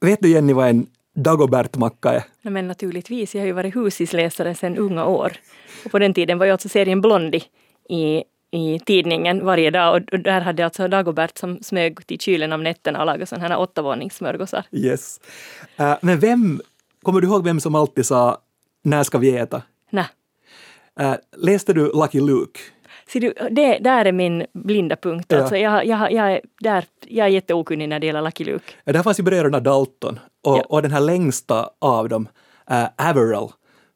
Vet du Jenny vad en Dagobert-macka är? Ja, men naturligtvis, jag har ju varit husisläsare sedan unga år. Och på den tiden var ju alltså serien Blondie i, i tidningen varje dag och där hade alltså Dagobert som smög till kylen om nätterna och lagade sådana här åttavåningssmörgåsar. Yes. Uh, men vem, kommer du ihåg vem som alltid sa när ska vi äta? Nej. Uh, läste du Lucky Luke? Du, det där är min blinda punkt. Ja. Alltså jag, jag, jag, är, där, jag är jätteokunnig när det gäller Lucky Luke. Ja, Där fanns ju bröderna Dalton och, Ja. och den här längsta av dem, uh, Averill,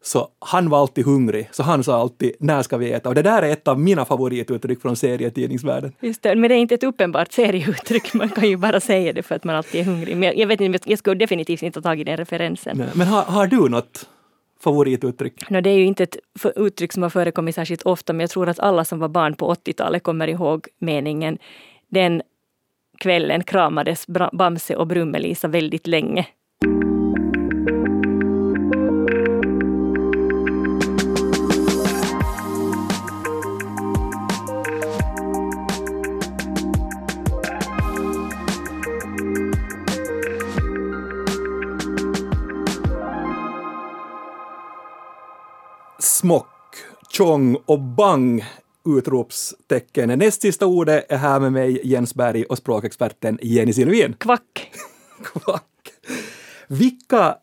så han var alltid hungrig, så han sa alltid när ska vi äta? Och det där är ett av mina favorituttryck från serietidningsvärlden. Just det, men det är inte ett uppenbart serieuttryck. Man kan ju bara säga det för att man alltid är hungrig. Men jag, jag vet inte, jag skulle definitivt inte ha tagit den referensen. Nej, Men har, har du något favorituttryck? No, det är ju inte ett uttryck som har förekommit särskilt ofta, men jag tror att alla som var barn på 80-talet kommer ihåg meningen. Den kvällen kramades Bamse och Brummelisa väldigt länge. Smock, tjong och bang! Utropstecken. Näst sista ordet är här med mig, Jens Berg och språkexperten Jenny Silvin. Kvack! Kvack. Vilka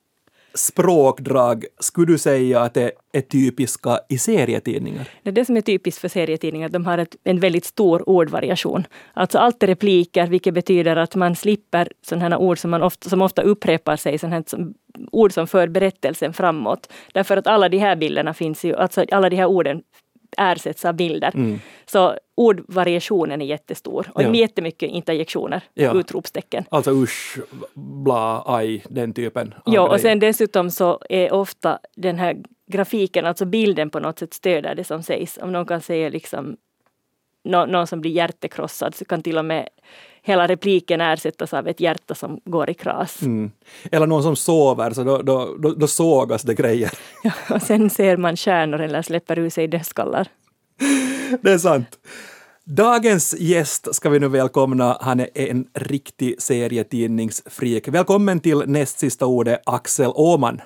språkdrag skulle du säga att det är typiska i serietidningar? Det är det som är typiskt för serietidningar, att de har ett, en väldigt stor ordvariation. Alltså allt är repliker, vilket betyder att man slipper sådana ord som, man ofta, som ofta upprepar sig, sådana här som, ord som för berättelsen framåt. Därför att alla de här bilderna finns ju, alltså alla de här orden ersätts av bilder. Så ordvariationen är jättestor och Ja. jättemycket interjektioner, Ja. utropstecken. Alltså usch, bla, aj, den typen av Ja, och sen dessutom så är ofta den här grafiken, alltså bilden på något sätt stöder det som sägs. Om någon kan säga liksom nå- någon som blir hjärtekrossad så kan till och med hela repliken ersättas av ett hjärta som går i kras. Mm. Eller någon som sover, så då, då, då, då sågas det grejer. Ja, och sen ser man stjärnor eller släpper ur sig dödskallar. Det är sant. Dagens gäst ska vi nu välkomna. Han är en riktig serietidningsfreak. Välkommen till näst sista ordet, Axel Åman.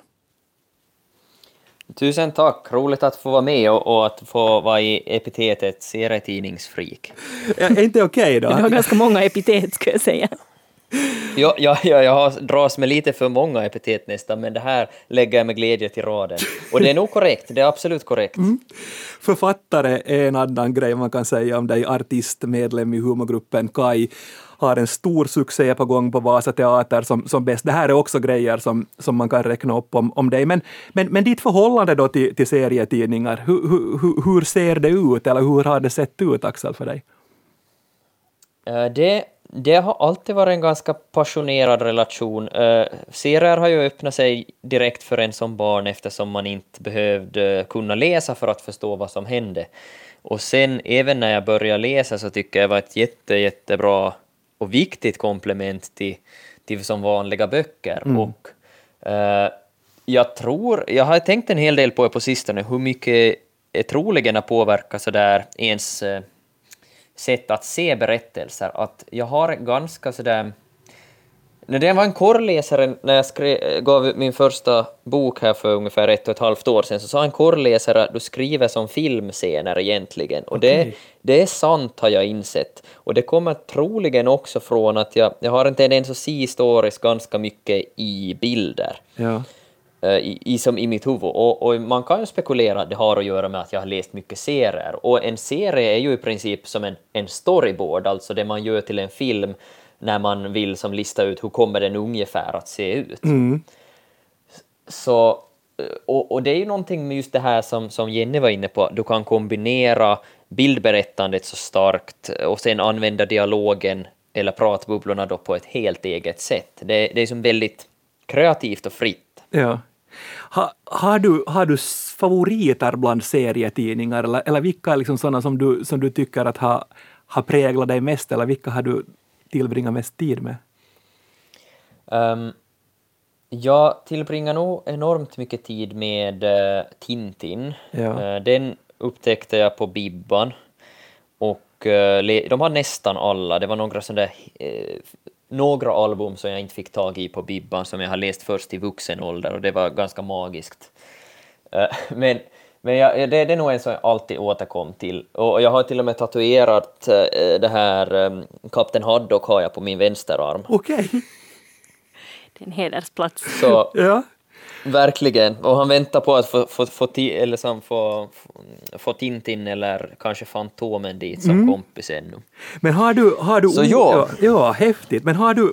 Tusen tack, roligt att få vara med och, och att få vara i epitetet serietidningsfreak. Är inte okej då? Du har ganska många epitet skulle jag säga. Jag, jag, jag, jag har dras med lite för många epitet nästan, men det här lägger jag med glädje till raden. Och det är nog korrekt, det är absolut korrekt. Författare är en annan grej man kan säga om dig. Artist, medlem i humorgruppen Kai. Har en stor succé på gång på Vasa Teater som, som bäst. Det här är också grejer som, som man kan räkna upp om, om dig. Men, men, men ditt förhållande då till, till serietidningar, hur, hur, hur- hur ser det ut eller hur har det sett ut Axel för dig? Eh, det, det har alltid varit en ganska passionerad relation. Eh, serier har ju öppnat sig direkt för en som barn eftersom man inte behövde kunna läsa för att förstå vad som hände. Och sen även när jag började läsa så tycker jag det var ett jätte, jättebra och viktigt komplement till, till som vanliga böcker. Och eh, jag tror, jag har tänkt en hel del på det på sistone, hur mycket är troligen har påverkat sådär ens eh, sätt att se berättelser. Att jag har ganska sådär... När det var en korrläsare, när jag skrev, gav ut min första bok här för ungefär ett och ett halvt år sedan, så sa en korrläsare att du skriver som filmscener egentligen. Och det, Okej. det är sant har jag insett. Och det kommer troligen också från att jag, jag har en tendens att se historiskt ganska mycket i bilder Ja. eh, i, i, som i mitt huvud. Och, och man kan ju spekulera att det har att göra med att jag har läst mycket serier. Och en serie är ju i princip som en, en storyboard, alltså det man gör till en film när man vill som lista ut hur kommer den ungefär att se ut. Mm. Så, eh, och, och det är ju någonting med just det här som, som Jenny var inne på, du kan kombinera bildberättandet så starkt och sen använda dialogen eller pratbubblorna då på ett helt eget sätt. Det, det är som väldigt kreativt och fritt. Ja. Ha, har, du, har du favoriter bland serietidningar eller, eller vilka är liksom sådana som du, som du tycker att har, har präglat dig mest eller vilka har du tillbringat mest tid med? Um, jag tillbringar nog enormt mycket tid med eh, Tintin. Ja. Eh, den upptäckte jag på Bibban. Och le- de har nästan alla, det var några sådana där några album som jag inte fick tag i på Bibban som jag har läst först i vuxen ålder och det var ganska magiskt. Men men jag, det, det är nog en som jag alltid återkom till. Och jag har till och med tatuerat äh, det här ähm, Kapten Haddock har jag på min vänsterarm. Okej. Okay. Det är en hedersplats. Så, ja. Verkligen. Och han väntar på att få, få, få, eller som få, få Tintin eller kanske Fantomen dit som mm. kompis ännu. Men har du... Har du Så ja. ja. häftigt. Men har du,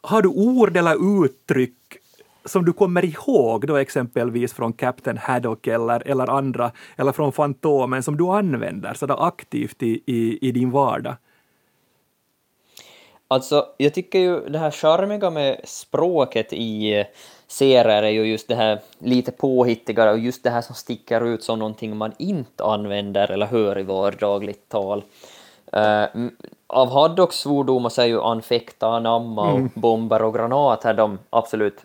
har du ord eller uttryck som du kommer ihåg då exempelvis från Captain Haddock eller, eller andra, eller från Fantomen som du använder sådär aktivt i, i, i din vardag? Alltså, jag tycker ju det här charmiga med språket i eh, serier är ju just det här lite påhittiga och just det här som sticker ut som någonting man inte använder eller hör i vardagligt tal. Uh, av Haddocks svordomar så är ju anfäkta, anamma, mm. bomber och granater de absolut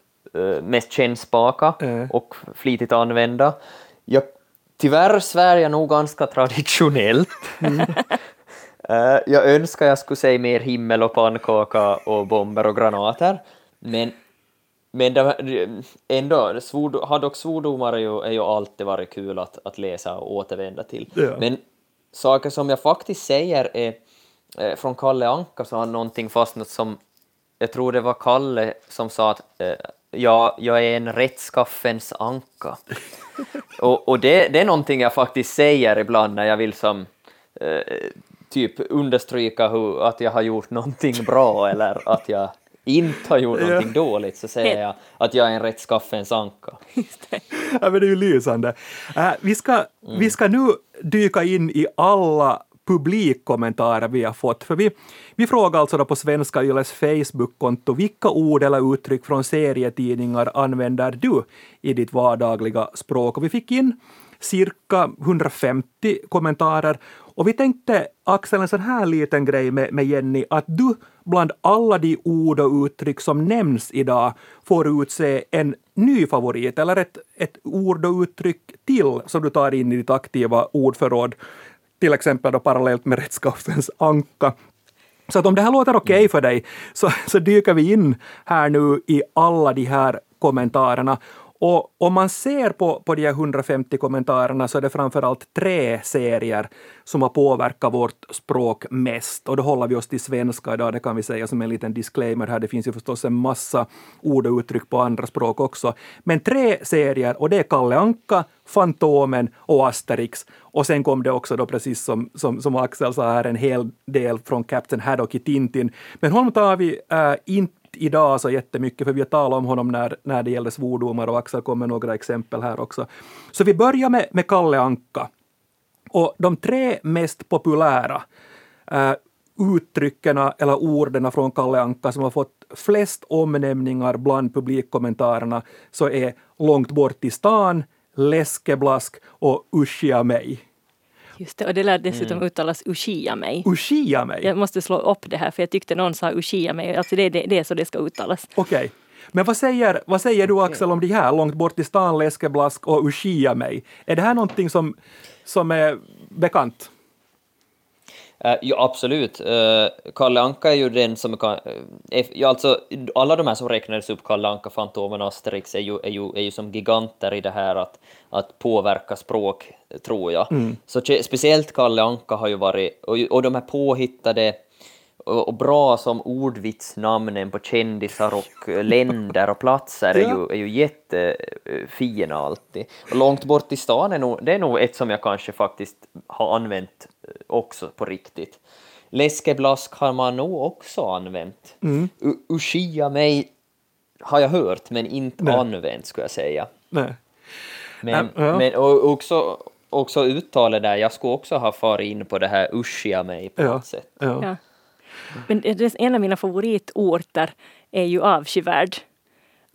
mest kännspaka mm. och flitigt använda. Jag, tyvärr svär jag nog ganska traditionellt. Mm. uh, jag önskar jag skulle säga mer himmel och pannkaka och bomber och granater, men men det, ändå, svord, Haddock svordomar är ju, är ju alltid varit kul att, att läsa och återvända till. Ja. Men saker som jag faktiskt säger är eh, från Kalle Anka så har någonting fastnat som, jag tror det var Kalle som sa att eh, ja, jag är en rättskaffens anka. och och det, det är någonting jag faktiskt säger ibland när jag vill som eh, typ understryka hur, att jag har gjort någonting bra eller att jag inte har gjort någonting ja. dåligt så säger jag att jag är en rättskaffens anka. ja, men det är ju lysande. Uh, vi, ska, mm. vi ska nu dyka in i alla publikkommentarer vi har fått. För vi, vi frågar alltså då på Svenska Yles Facebook-konto vilka ord eller uttryck från serietidningar använder du i ditt vardagliga språk? Och vi fick in cirka 150 kommentarer och vi tänkte, Axel, en sån här liten grej med, med Jenny, att du bland alla de ord och uttryck som nämns idag får utse en ny favorit eller ett, ett ord och uttryck till som du tar in i ditt aktiva ordförråd till exempel då parallellt med rättskaffens anka. Så att om det här låter okej okay för dig så, så dyker vi in här nu i alla de här kommentarerna. Och om man ser på, på de här 150 kommentarerna så är det framförallt tre serier som har påverkat vårt språk mest. Och då håller vi oss till svenska idag, det kan vi säga som en liten disclaimer här. Det finns ju förstås en massa ord och uttryck på andra språk också. Men tre serier, och det är Kalle Anka, Fantomen och Asterix. Och sen kom det också då, precis som, som, som Axel sa här, en hel del från Captain Haddock i Tintin. Men honom tar vi äh, inte idag så jättemycket, för vi har talat om honom när, när det gällde svordomar och Axel kommer några exempel här också. Så vi börjar med, med Kalle Anka. Och de tre mest populära äh, uttrycken eller orden från Kalle Anka som har fått flest omnämningar bland publikkommentarerna så är Långt bort i stan, Läskeblask och Uschia mig. Just det, och det lär dessutom mm. uttalas Ushia mig. Ushia mig? Jag måste slå upp det här för jag tyckte någon sa Ushia mig. Alltså det, det, det är så det ska uttalas. Okej. Okay. Men vad säger, vad säger du Axel om de här, långt bort i stan, läskeblask och Ushia mig? Är det här någonting som, som är bekant? Uh, ja, absolut. Uh, Kalle Anka är ju den som kan... Uh, ja, alltså, alla de här som räknades upp, Kalle Anka, Fantomen, Asterix, är ju, är, ju, är ju som giganter i det här att, att påverka språk, tror jag. Mm. Så speciellt Kalle Anka har ju varit... Och, och de här påhittade och, bra som ordvitsnamnen på kändisar och länder och platser är, ju, är ju jättefina alltid. Och långt bort i stan är nog, det är nog ett som jag kanske faktiskt har använt också på riktigt. Läskeblask har man nog också använt. Mm. Ushia mig har jag hört, men inte Nej. använt skulle jag säga. Nej. Men, ja. men och också, också uttalet där, jag skulle också ha farit in på det här uschia mig på ja. något sätt. Ja. Men det, en av mina favoritorter är ju avskyvärd.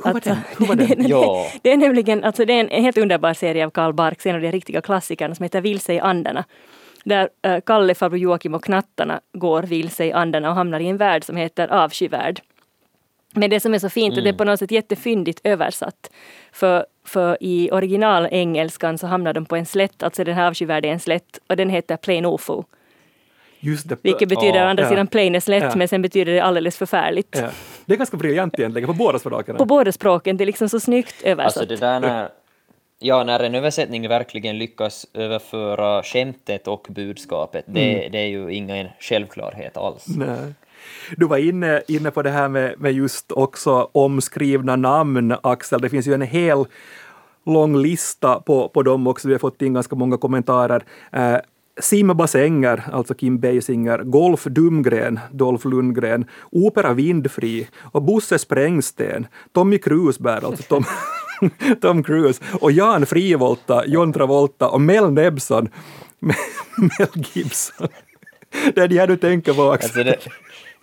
Hur var den? Hur var den? ja. det är nämligen alltså det är en, helt underbar serie av Karl Barks, en av de riktiga klassikerna som heter Vilse i andarna där äh, Kalle, farbror Joakim och knattarna går vilse i andarna och hamnar i en värld som heter avskyvärld. Men det som är så fint mm. är det är på något sätt jättefyndigt översatt. För, för i originalengelskan så hamnar de på en slätt, alltså den här avskyvärd är en slätt och den heter Plain Ofo. Just det. Vilket betyder å andra Ja. sidan plain is lätt, Ja. men sen betyder det alldeles förfärligt. Ja. Det är ganska briljant egentligen, på båda språken. På båda språken, det är liksom så snyggt översatt. Alltså det där när, ja, när en översättning verkligen lyckas överföra skämtet och budskapet, det, det är ju ingen självklarhet alls. Nej. Du var inne, inne på det här med, med just också omskrivna namn, Axel. Det finns ju en hel lång lista på, på dem också. Vi har fått in ganska många kommentarer. Eh, simbassänger, alltså Kim Basinger, Golf Dumgren, Dolph Lundgren, Opera Vindfri och Bosse Sprängsten, Tommy Krusbär, alltså Tom, Tom Cruise, och Jan Frivolta, John Travolta och Mel Nebson, Mel Gibson. Det är de här du tänker på Axel. Alltså det,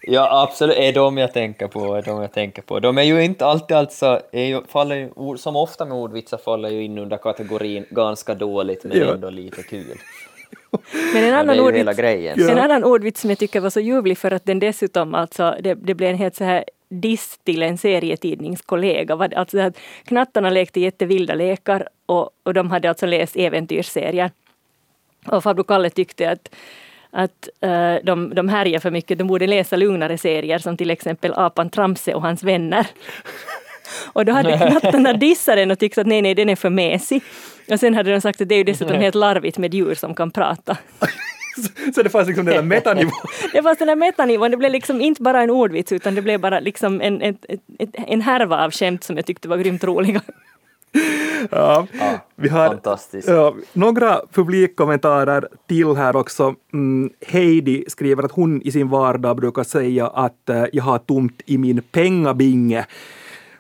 ja, absolut, är de jag tänker på, är de jag tänker på. De är ju inte alltid alltså, är ju, faller ju, som ofta med ordvitsar faller ju in under kategorin ganska dåligt men ändå lite kul. Men en Ja, annan ju ordvits, grejen. Ja. En annan ordvits som jag tycker var så ljuvlig för att den dessutom alltså, det, det blev en helt så här diss till en serietidningskollega. Alltså att knattarna lekte jättevilda lekar och, och de hade alltså läst äventyrsserier. Och farbror Kalle tyckte att, att eh, de, de härjar för mycket, de borde läsa lugnare serier som till exempel Apan Tramse och hans vänner. Och då hade knattarna dissat den och tyckt att nej, nej, den är för mesig. Och sen hade de sagt att det är ju dessutom helt larvigt med djur som kan prata. Så det fanns liksom den där metanivån. Det var den här metanivån, det blev liksom inte bara en ordvits utan det blev bara liksom en, ett, en härva av skämt som jag tyckte var grymt roliga. Ja, Ja, vi har ja, några publikkommentarer till här också. Mm, Heidi skriver att hon i sin vardag brukar säga att eh, jag har tomt i min pengabinge.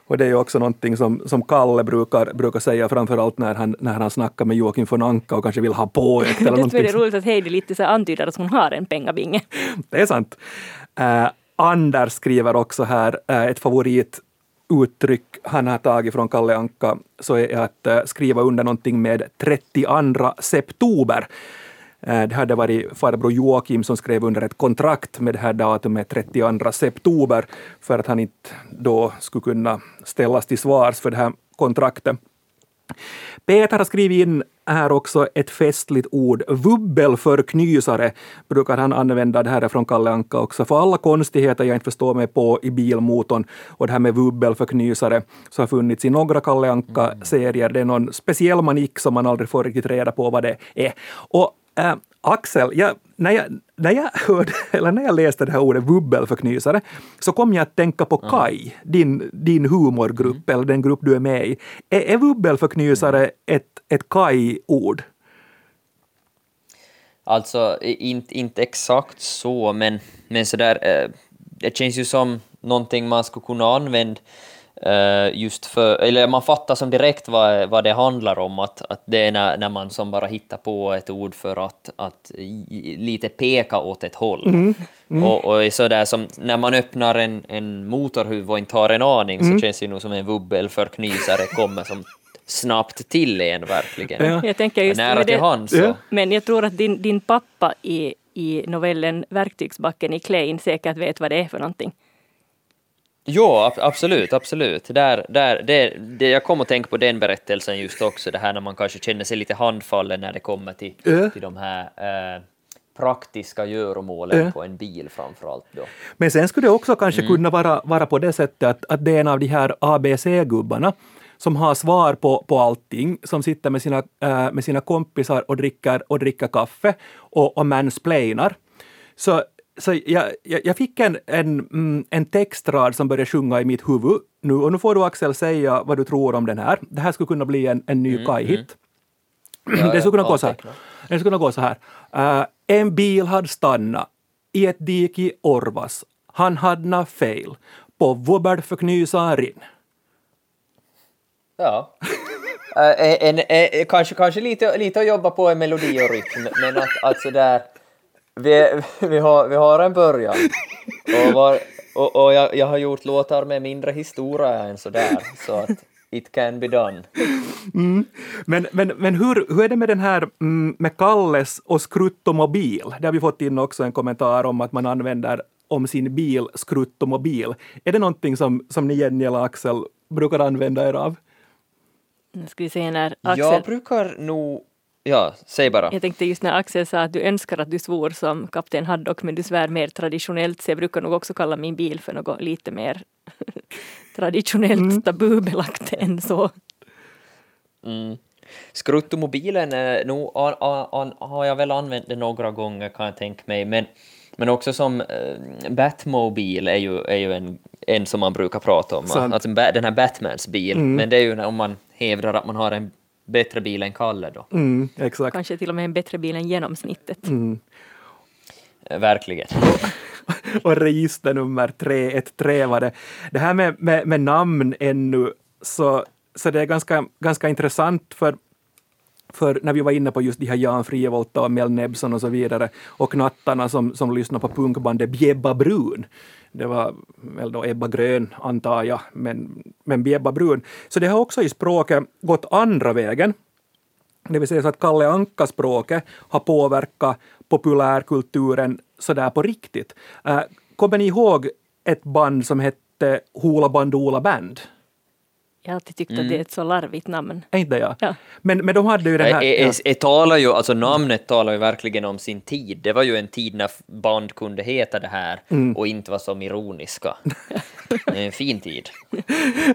Och det är ju också någonting som, som Kalle brukar, brukar säga, framförallt när han, när han snackar med Joakim von Anka och kanske vill ha på ett eller Det är någonting. roligt att Heidi lite så antyder att hon har en pengabinge. Det är sant. Eh, Anders skriver också här eh, ett favorituttryck han har tagit från Kalle Anka, så är att eh, skriva under någonting med 32 september. Eh, det hade varit farbror Joakim som skrev under ett kontrakt med det här datumet 32 september för att han inte då skulle kunna ställas till svars för det här kontraktet. Peter har skrivit in här också ett festligt ord. Vubbelförknysare brukar han använda. Det här är från Kalle Anka också. För alla konstigheter jag inte förstår mig på i bilmotorn och det här med vubbelförknysare så har funnits i några Kalle Anka-serier. Det är någon speciell manik som man aldrig får riktigt reda på vad det är. Och äh, Axel, jag, när, jag, när, jag hörde, eller när jag läste det här ordet vubbelförknysare så kom jag att tänka på Kai, din, din humorgrupp, eller den grupp du är med i. Är, är vubbelförknysare ett, ett Kai-ord? Alltså, inte, inte exakt så, men, men sådär, eh, det känns ju som någonting man skulle kunna använda just för, eller man fattar som direkt vad, vad det handlar om, att, att det är när, när man som bara hittar på ett ord för att, att lite peka åt ett håll. Och, och sådär som när man öppnar en, en motorhuv och inte har en aning så känns det nog som en vubbelförknysare kommer som snabbt till en verkligen. Ja. Jag tänker just Nära till hands. Ja. så. Men jag tror att din, din pappa i, i novellen Verktygsbacken i Klein säkert vet vad det är för någonting. Ja, ab- absolut, absolut. Där, där, det, det, jag kom att tänka på den berättelsen just också, det här när man kanske känner sig lite handfallen när det kommer till, Ja. till de här eh, praktiska göromålen Ja. på en bil framförallt då. Men sen skulle det också kanske kunna vara, vara på det sättet att, att det är en av de här ABC-gubbarna som har svar på, på allting, som sitter med sina, äh, med sina kompisar och dricker, och dricker kaffe och, och mansplainar. Så, så jag, jag, jag fick en, en, mm, en textrad som började sjunga i mitt huvud nu och nu får du Axel säga vad du tror om den här. Det här skulle kunna bli en, en ny Kai-hit. Ja, det skulle kunna gå så här. skulle kunna gå så här. Eh, en bil hade stannat i ett dike i Orvas. Han hade fel. På vubbelförknysaren. Ja. Eh, en, en, kanske kanske lite, lite att jobba på en melodi och rytm, men att, att sådär, vi, vi, har, vi har en början. Och, var, och, och jag, jag har gjort låtar med mindre historia än sådär, så att it can be done. Men, men, men hur, hur är det med den här mm, med Kalles och skruttomobil? Det har vi fått in också en kommentar om att man använder om sin bil skruttomobil. Är det någonting som, som ni Jenny eller Axel brukar använda er av? Nu ska vi se när Axel... Jag brukar nog ja, säg bara. Jag tänkte just när Axel sa att du önskar att du svor som kapten Haddock men du svär mer traditionellt så jag brukar nog också kalla min bil för något lite mer traditionellt mm. tabubelagt än så. Mm. Skruttomobilen a, har jag väl använt det några gånger kan jag tänka mig, men, men också som eh, Batmobil är ju, är ju en, en som man brukar prata om, Sant. alltså den här Batmans bil, mm. men det är ju om man hävdar att man har en bättre bil än Kalle då. Mm, exakt. Kanske till och med en bättre bil än genomsnittet. Mm. Eh, verkligen. och registernummer 313 var det. Det här med, med, med namn ännu, så, så det är ganska, ganska intressant för för när vi var inne på just de här Jan Frivolta och Mel Nebson och så vidare och knattarna som, som lyssnar på punkbandet Bjebba Brun. Det var väl då Ebba Grön, antar jag, men, men Bjebba Brun. Så det har också i språket gått andra vägen. Det vill säga så att Kalle Anka-språket har påverkat populärkulturen sådär på riktigt. Äh, kommer ni ihåg ett band som hette Hoola Bandoola Band? Jag har alltid tyckt mm. att det är ett så larvigt namn. Inte jag? Ja. Men, men de hade ju den här... E, e, e, talar ju, alltså namnet talar ju verkligen om sin tid. Det var ju en tid när band kunde heta det här mm. och inte vara som ironiska. Det är en fin tid.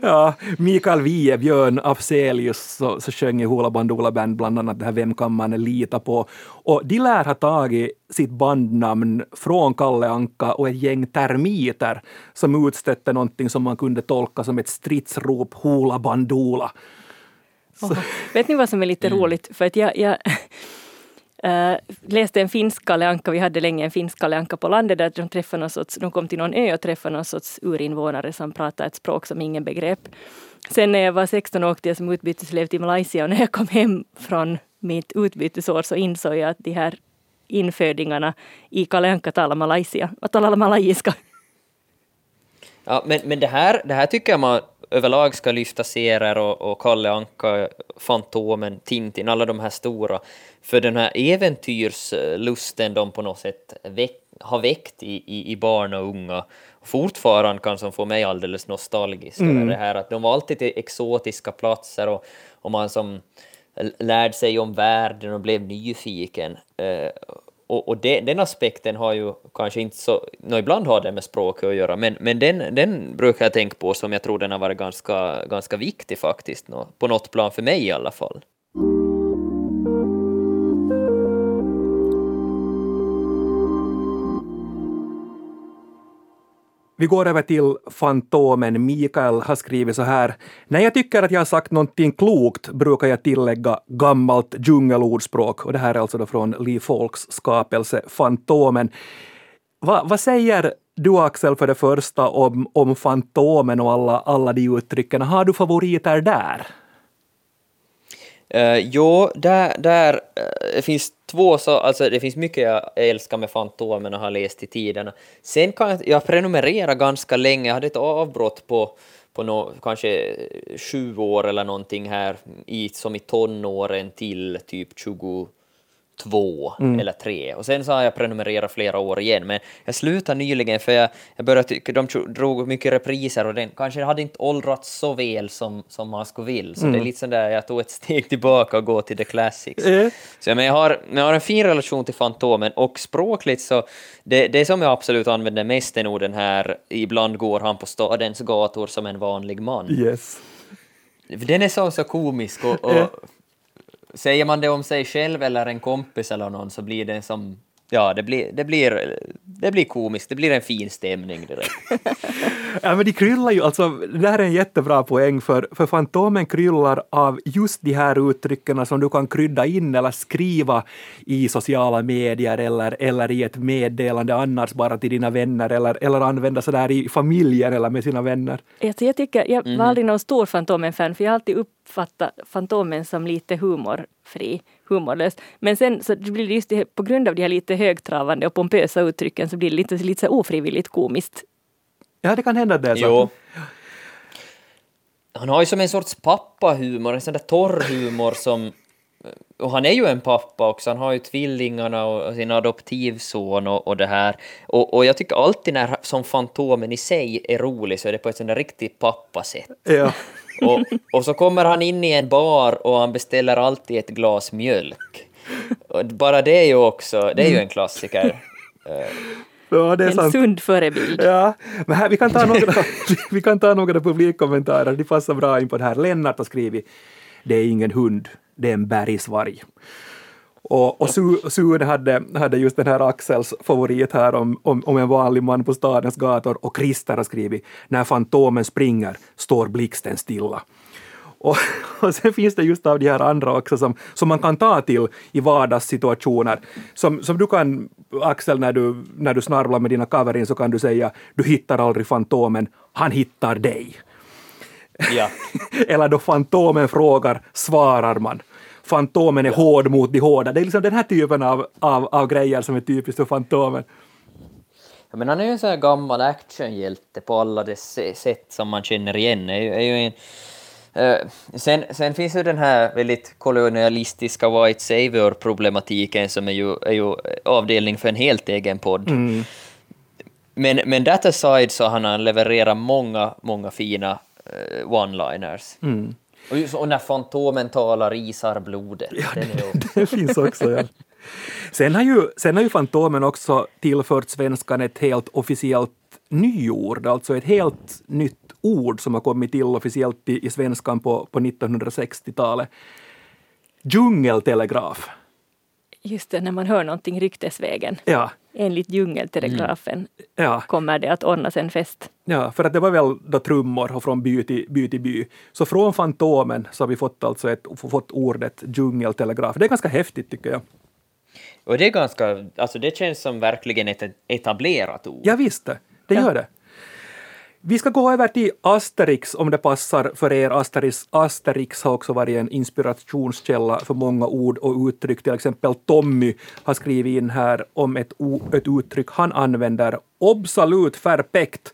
ja, Mikael Wiehe, Björn Afzelius så, så sjöng i Hoola Bandoola Band bland annat det här Vem kan man lita på? Och de lär ha tagit sitt bandnamn från Kalle Anka och ett gäng termiter som utstötte någonting som man kunde tolka som ett stridsrop Hoola Bandoola. Oh, vet ni vad som är lite mm. roligt? För att jag, jag Uh, läste en finsk Kalle Anka, vi hade länge en finsk Kalle Anka på landet där de träffade någon sorts, de kom till någon ö och träffade någon sorts urinvånare som pratade ett språk som ingen begrep. Sen när jag var 16 åkte jag som utbyteselev till Malaysia och när jag kom hem från mitt utbytesår så insåg jag att de här infödingarna i Kalle Anka talar malaysia och talar. Ja, men, men det, här, det här tycker jag man överlag ska lyfta serier och, och Kalle Anka, Fantomen, Tintin, alla de här stora. För den här äventyrslusten de på något sätt väck, har väckt i, i, i barn och unga fortfarande kan som få mig alldeles nostalgisk. Mm. Det här att de var alltid till exotiska platser och, och man som lärde sig om världen och blev nyfiken. Eh, och, och det, den aspekten har ju kanske inte så, no, ibland har det med språket att göra, men, men den, den brukar jag tänka på som jag tror den har varit ganska, ganska viktig faktiskt, no, på något plan för mig i alla fall. Vi går över till Fantomen. Mikael har skrivit så här. När jag tycker att jag har sagt någonting klokt brukar jag tillägga gammalt djungelordspråk. Och det här är alltså då från Lee Folks skapelse Fantomen. Va, vad säger du Axel för det första om, om Fantomen och alla, alla de uttrycken? Har du favoriter där? Uh, jo, där, där uh, det finns två så, alltså det finns mycket jag älskar med Fantomen och har läst i tiderna. Sen kan jag, jag prenumerera ganska länge, jag hade ett avbrott på, på no, kanske sju år eller någonting här, i, som i tonåren till typ 20 två mm. eller tre. Och sen så har jag prenumererat flera år igen, men jag slutade nyligen för jag, jag började tycka de drog mycket repriser och den kanske hade inte åldrats så väl som, som man skulle vilja. Så mm. det är mm. lite sån där, jag tog ett steg tillbaka och går till the classics. Mm. Så, men jag har, jag har en fin relation till Fantomen och språkligt så, det, det som jag absolut använder mest är nog den här, ibland går han på stadens gator som en vanlig man. Yes. Den är så, så komisk och, och säger man det om sig själv eller en kompis eller någon så blir det som Ja, det blir, det, blir, det blir komiskt, det blir en fin stämning direkt. ja, men de kryllar ju, alltså, det där är en jättebra poäng, för, för Fantomen kryllar av just de här uttrycken som du kan krydda in eller skriva i sociala medier eller, eller i ett meddelande annars bara till dina vänner eller, eller använda sådär i familjen eller med sina vänner. Alltså, jag, tycker, jag var mhm. aldrig någon stor Fantomen-fan, för jag har alltid uppfattat Fantomen som lite humorfri humorlöst. Men sen så blir det just det, på grund av de här lite högtravande och pompösa uttrycken så blir det lite, lite så ofrivilligt komiskt. Ja, det kan hända det. Så. Jo. Han har ju som en sorts pappahumor, en sån där torr humor som och han är ju en pappa också, han har ju tvillingarna och sin adoptivson och, och det här. Och, och jag tycker alltid när som Fantomen i sig är rolig så är det på ett sånt där riktigt pappasätt. Ja. Och, och så kommer han in i en bar och han beställer alltid ett glas mjölk. Och bara det är ju också, det är ju en klassiker. Ja, det är En sant. sund förebild. Ja, men här, vi, kan ta några, vi kan ta några publikkommentarer, de passar bra in på det här. Lennart har skrivit Det är ingen hund, det är en bergsvarg. Och, och Su- Sune hade, hade just den här Axels favorit här om, om, om en vanlig man på stadens gator och Christer har skrivit När Fantomen springer står blixten stilla. Och, och sen finns det just av de här andra också som, som man kan ta till i vardagssituationer. Som, som du kan, Axel, när du, när du snarvlar med dina kaverin så kan du säga du hittar aldrig Fantomen, han hittar dig. ja. Eller då Fantomen frågar svarar man. Fantomen är hård mot de hårda. Det är liksom den här typen av, av, av grejer som är typiskt för Fantomen. Ja, Men han är ju en sån här gammal actionhjälte på alla dess sätt som man känner igen. Är ju, är ju en, sen, sen finns ju den här väldigt kolonialistiska White Savior-problematiken som är ju, är ju avdelning för en helt egen podd. Men, men that aside så har han levererat många, många fina eh, one-liners. Och, just, och när Fantomen talar isar blodet. är ju, Det finns också, ja. Sen har, ju, sen har ju Fantomen också tillfört svenskan ett helt officiellt nyord, alltså ett helt nytt ord som har kommit till officiellt i, i svenskan på, på 1960-talet. Djungeltelegraf. Just det, när man hör någonting ryktesvägen. Ja, Enligt djungeltelegrafen ja, kommer det att ordnas en fest. ja, för att det var väl då trummor och från by till, by till by. Så från Fantomen så har vi fått, alltså ett, fått ordet djungeltelegraf. Det är ganska häftigt tycker jag. och det är ganska, alltså det känns som verkligen ett etablerat ord. Ja, visst det. Det gör det. Vi ska gå över till Asterix om det passar för er. Asterix, Asterix har också varit en inspirationskälla för många ord och uttryck. Till exempel Tommy har skrivit in här om ett, ett uttryck han använder. Absolut perfekt.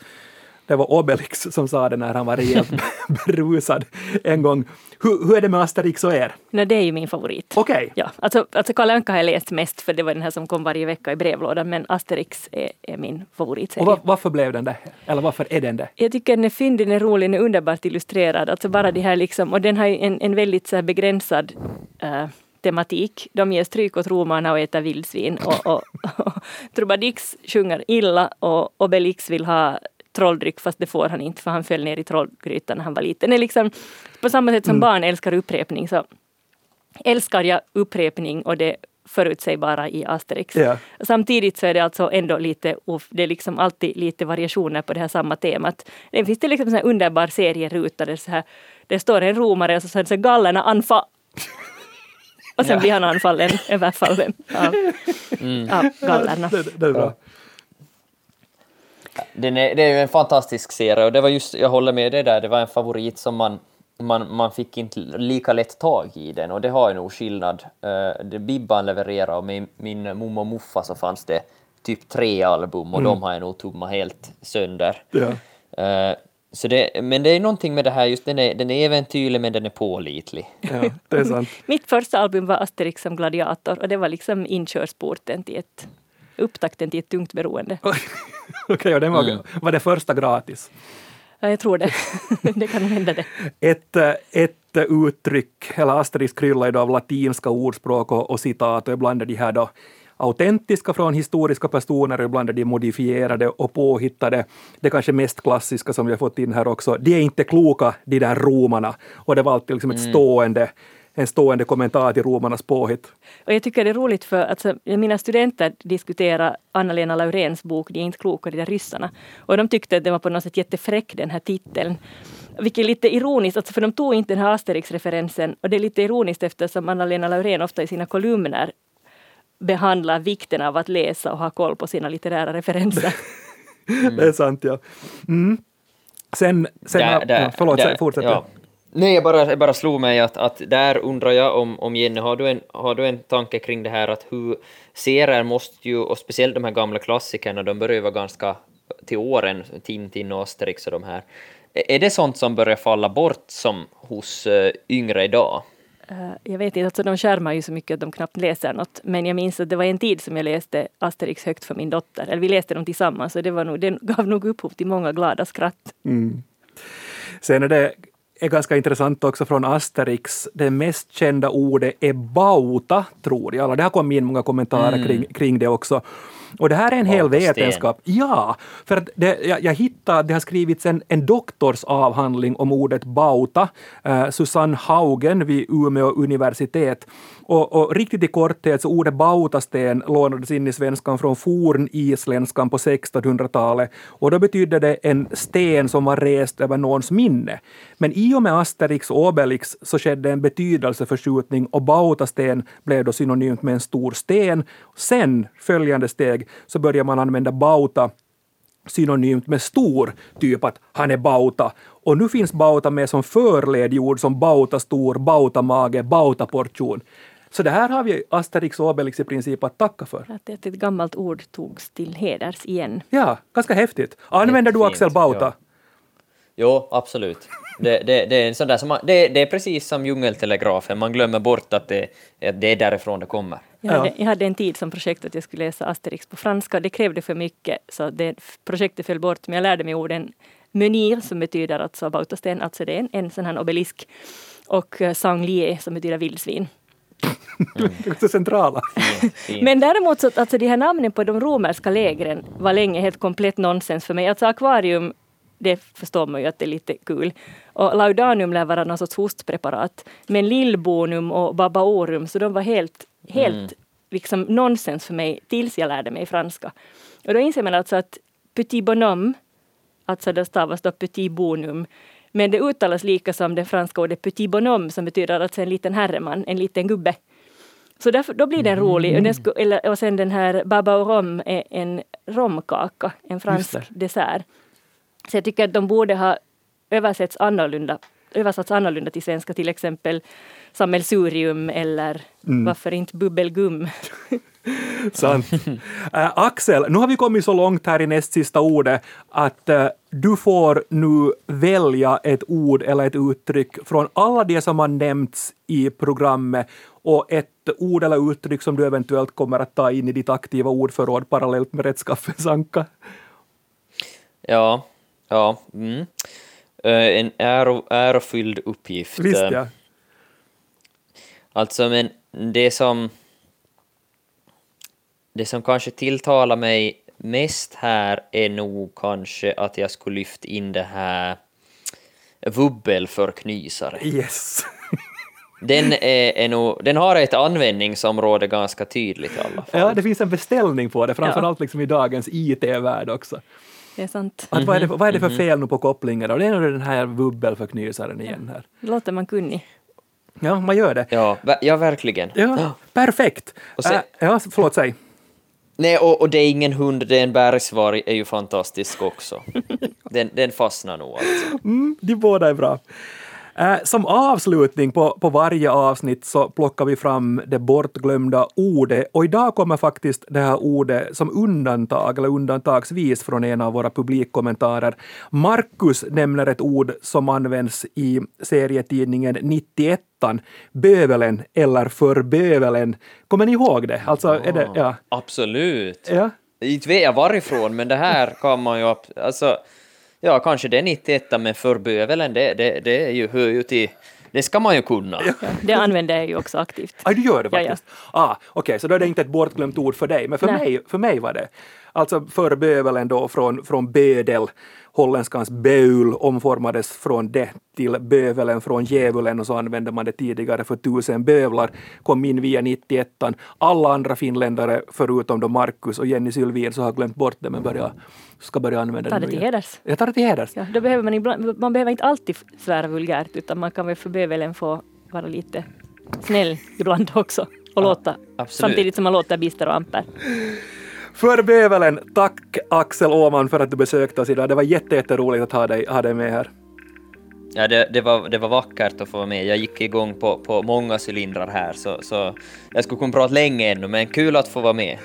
Det var Obelix som sa det när han var rejält berusad en gång. Hur, hur är det med Asterix och er? Nej, det är ju min favorit. Okej. Ja, alltså, alltså Kalle Anka har jag läst mest för det var den här som kom varje vecka i brevlådan men Asterix är, är min Och favoritserie. va, varför blev den det? Eller varför är den det? Jag tycker den är fyndig, den är rolig, den är underbart illustrerad. Alltså bara det här liksom, och den har ju en, en väldigt så begränsad eh, tematik. De ger stryk åt romarna och äter vildsvin. Och, och, och Trubadix sjunger illa och Obelix vill ha trolldryck fast det får han inte för han föll ner i trollgrytan när han var liten. Det är liksom, på samma sätt som barn älskar upprepning så älskar jag upprepning och det förutsägbara i Asterix. Ja. Samtidigt så är det alltså ändå lite, off- det är liksom alltid lite variationer på det här samma temat. Det finns det liksom en underbar serieruta där så här, det står en romare och så säger gallerna anfall. Och sen Ja. blir han anfallen, överfallen av, av gallerna. Det, det är bra. Den är, det är ju en fantastisk serie och det var just, jag håller med dig där, det var en favorit som man, man, man fick inte lika lätt tag i den och det har ju nog skillnad. Uh, det Bibban levererar och med min Momo och Muffa så fanns det typ tre album och de har jag nog tummat helt sönder. Ja. Eh, så det, men det är någonting med det här, just den är, den är äventyrlig men den är pålitlig. Ja, det är sant. Mitt första album var Asterix som gladiator och det var liksom inkörsporten till ett upptakten till ett tungt beroende. Okej, den var, var det första gratis? Ja, jag tror det. det kan hända det. Ett, ett uttryck, eller Asterix kryllar då av latinska ordspråk och, och citat och ibland är de här då autentiska från historiska personer, ibland är de modifierade och påhittade. Det kanske mest klassiska som vi har fått in här också, de är inte kloka, de där romarna. Och det var alltid liksom ett stående, en stående kommentar till romarnas påhitt. Och jag tycker det är roligt för att alltså, mina studenter diskuterar Anna-Lena Lauréns bok De är inte kloka, de där ryssarna. Och de tyckte att den var på något sätt jättefräck den här titeln. Vilket är lite ironiskt, alltså för de tog inte den här Asterix-referensen. Och det är lite ironiskt eftersom Anna-Lena Laurén ofta i sina kolumner behandlar vikten av att läsa och ha koll på sina litterära referenser. Det är sant, ja. Mm. Sen, sen Där- där- ja, förlåt, där- fortsätt. ja. Nej, jag bara, jag bara slog mig att, att där undrar jag om, om Jenny, har du, en, har du en tanke kring det här att hur serier måste ju, och speciellt de här gamla klassikerna, de börjar ju vara ganska till åren, Tintin och Asterix och de här. Är det sånt som börjar falla bort som hos uh, yngre idag? Eh, jag vet inte, alltså de skärmar ju så mycket att de knappt läser något. Men jag minns att det var en tid som jag läste Asterix högt för min dotter. Eller vi läste dem tillsammans och det, var nog, det gav nog upphov till många glada skratt. Sen är det är ganska intressant också från Asterix. Det mest kända ordet är bauta, tror jag. Det har kommit in många kommentarer Mm. kring, kring det också. Och det här är en hel vetenskap. Ja, för att det, jag, jag hittade, det har skrivits en, en doktorsavhandling om ordet bauta, eh, Susanne Haugen vid Umeå universitet. Och, och riktigt i korthet, så ordet bautasten lånades in i svenskan från fornisländskan på 1600-talet och då betydde det en sten som var rest över någons minne. Men i och med Asterix och Obelix så skedde en betydelseförskjutning och bautasten blev då synonymt med en stor sten. Sen, följande steg, så började man använda bauta synonymt med stor, typ att han är bauta. Och nu finns bauta med som förledjord som bauta stor, bauta mage, bauta portion. Så det här har vi Asterix och Obelix i princip att tacka för. Att ett gammalt ord togs till heders igen. Ja, ganska häftigt. Använder du Axel Bauta? ja. Jo, absolut. Det, det, det, är en sån där som man, det, det är precis som djungeltelegrafen, man glömmer bort att det, att det är därifrån det kommer. Jag Ja. hade, jag hade en tid som projekt att jag skulle läsa Asterix på franska. Det krävde för mycket så det projektet föll bort. Men jag lärde mig orden menir som betyder alltså bautasten, alltså det är en, en sån här obelisk. Och eh, sanglier som betyder vildsvin. Så centrala. Men däremot så alltså de här namnen på de romerska lägren var länge helt komplett nonsens för mig. Alltså akvarium, det förstår man ju att det är lite kul. Och laudanum lär vara någon sorts hostpreparat. Men lillbonum och babaorum, så de var helt, helt liksom nonsens för mig tills jag lärde mig franska. Och då inser man alltså att petit bonhomme, alltså det stavas då petit bonum, men det uttalas lika som det franska ordet petit bonhomme som betyder alltså en liten herreman, en liten gubbe. Så därför, då blir den rolig. Och, den sku, eller, och sen den här baba au rom är en romkaka, en fransk dessert. Så jag tycker att de borde ha översätts annorlunda, översatts annorlunda till svenska, till exempel sammelsurium eller varför inte bubbelgum. Sant. Äh, Axel, nu har vi kommit så långt här i näst sista ordet att äh, du får nu välja ett ord eller ett uttryck från alla de som har nämnts i programmet och ett ord eller uttryck som du eventuellt kommer att ta in i ditt aktiva ordförråd parallellt med rättskaffens anka. Ja, ja. Mm. Eh, en äro, ärofylld uppgift. Visst ja. Alltså, men det som... Det som kanske tilltalar mig mest här är nog kanske att jag skulle lyft in det här vubbelförknysare. Yes. Den, är, är nog, den har ett användningsområde ganska tydligt i alla fall. Ja, det finns en beställning på det, framförallt Ja. liksom i dagens IT-värld också. Det är sant. Att vad, är det, för- vad är det för fel nu på kopplingen? Och det är nog den här vubbelförknysaren igen här. Låter man kunnig. Ja, man gör det. Ja, ja verkligen. Ja, perfekt. Och sen- Äh, ja, förlåt, säg. Nej, och, och det är ingen hund, det är en bergsvarg, är ju fantastisk också. Den, den fastnar nog alltså. Mm, de båda är bra. Eh, som avslutning på, på varje avsnitt så plockar vi fram det bortglömda ordet och idag kommer faktiskt det här ordet som undantag, eller undantagsvis från en av våra publikkommentarer. Marcus nämner ett ord som används i serietidningen 91 bövelen eller förbövelen. Kommer ni ihåg det? Alltså, är det, ja. Absolut. Ja. Inte vet jag varifrån, men det här kan man ju... Alltså, ja, kanske det är 91 men förbövelen, det, det, det är ju, hör ju till... Det ska man ju kunna. Det använder jag ju också aktivt. Ah, du gör det Ja, ja. faktiskt? Ah, Okej, så då är det inte ett bortglömt ord för dig, men för, Nej. mig, för mig var det. Alltså för bövelen då från, från bödel, holländskans beul omformades från det till bövelen från djävulen och så använde man det tidigare för tusen bövlar, kom in via 91 Alla andra finländare förutom då Marcus och Jenny Sylvin så har glömt bort det men börja, ska börja använda Ta det det nu till heders. Jag tar det till heders. Ja, då behöver man, ibland, man behöver inte alltid svära vulgärt utan man kan väl för bövelen få vara lite snäll ibland också och låta absolut. samtidigt som man låter bister och amper. För bövelen, tack Axel Åman för att du besökte oss idag. Det var jätte, jätteroligt att ha dig, ha dig med här. Ja, det, det, var, det var vackert att få vara med. Jag gick igång på, på många cylindrar här, så, så jag skulle kunna prata länge ännu, men kul att få vara med.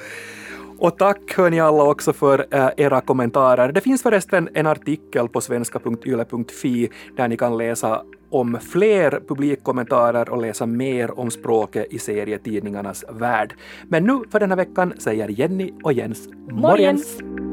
Och tack hör ni alla också för eh, era kommentarer. Det finns förresten en artikel på svenska.yle.fi där ni kan läsa om fler publikkommentarer och läsa mer om språket i serietidningarnas värld. Men nu för den här veckan säger Jenny och Jens morgens! Morgens!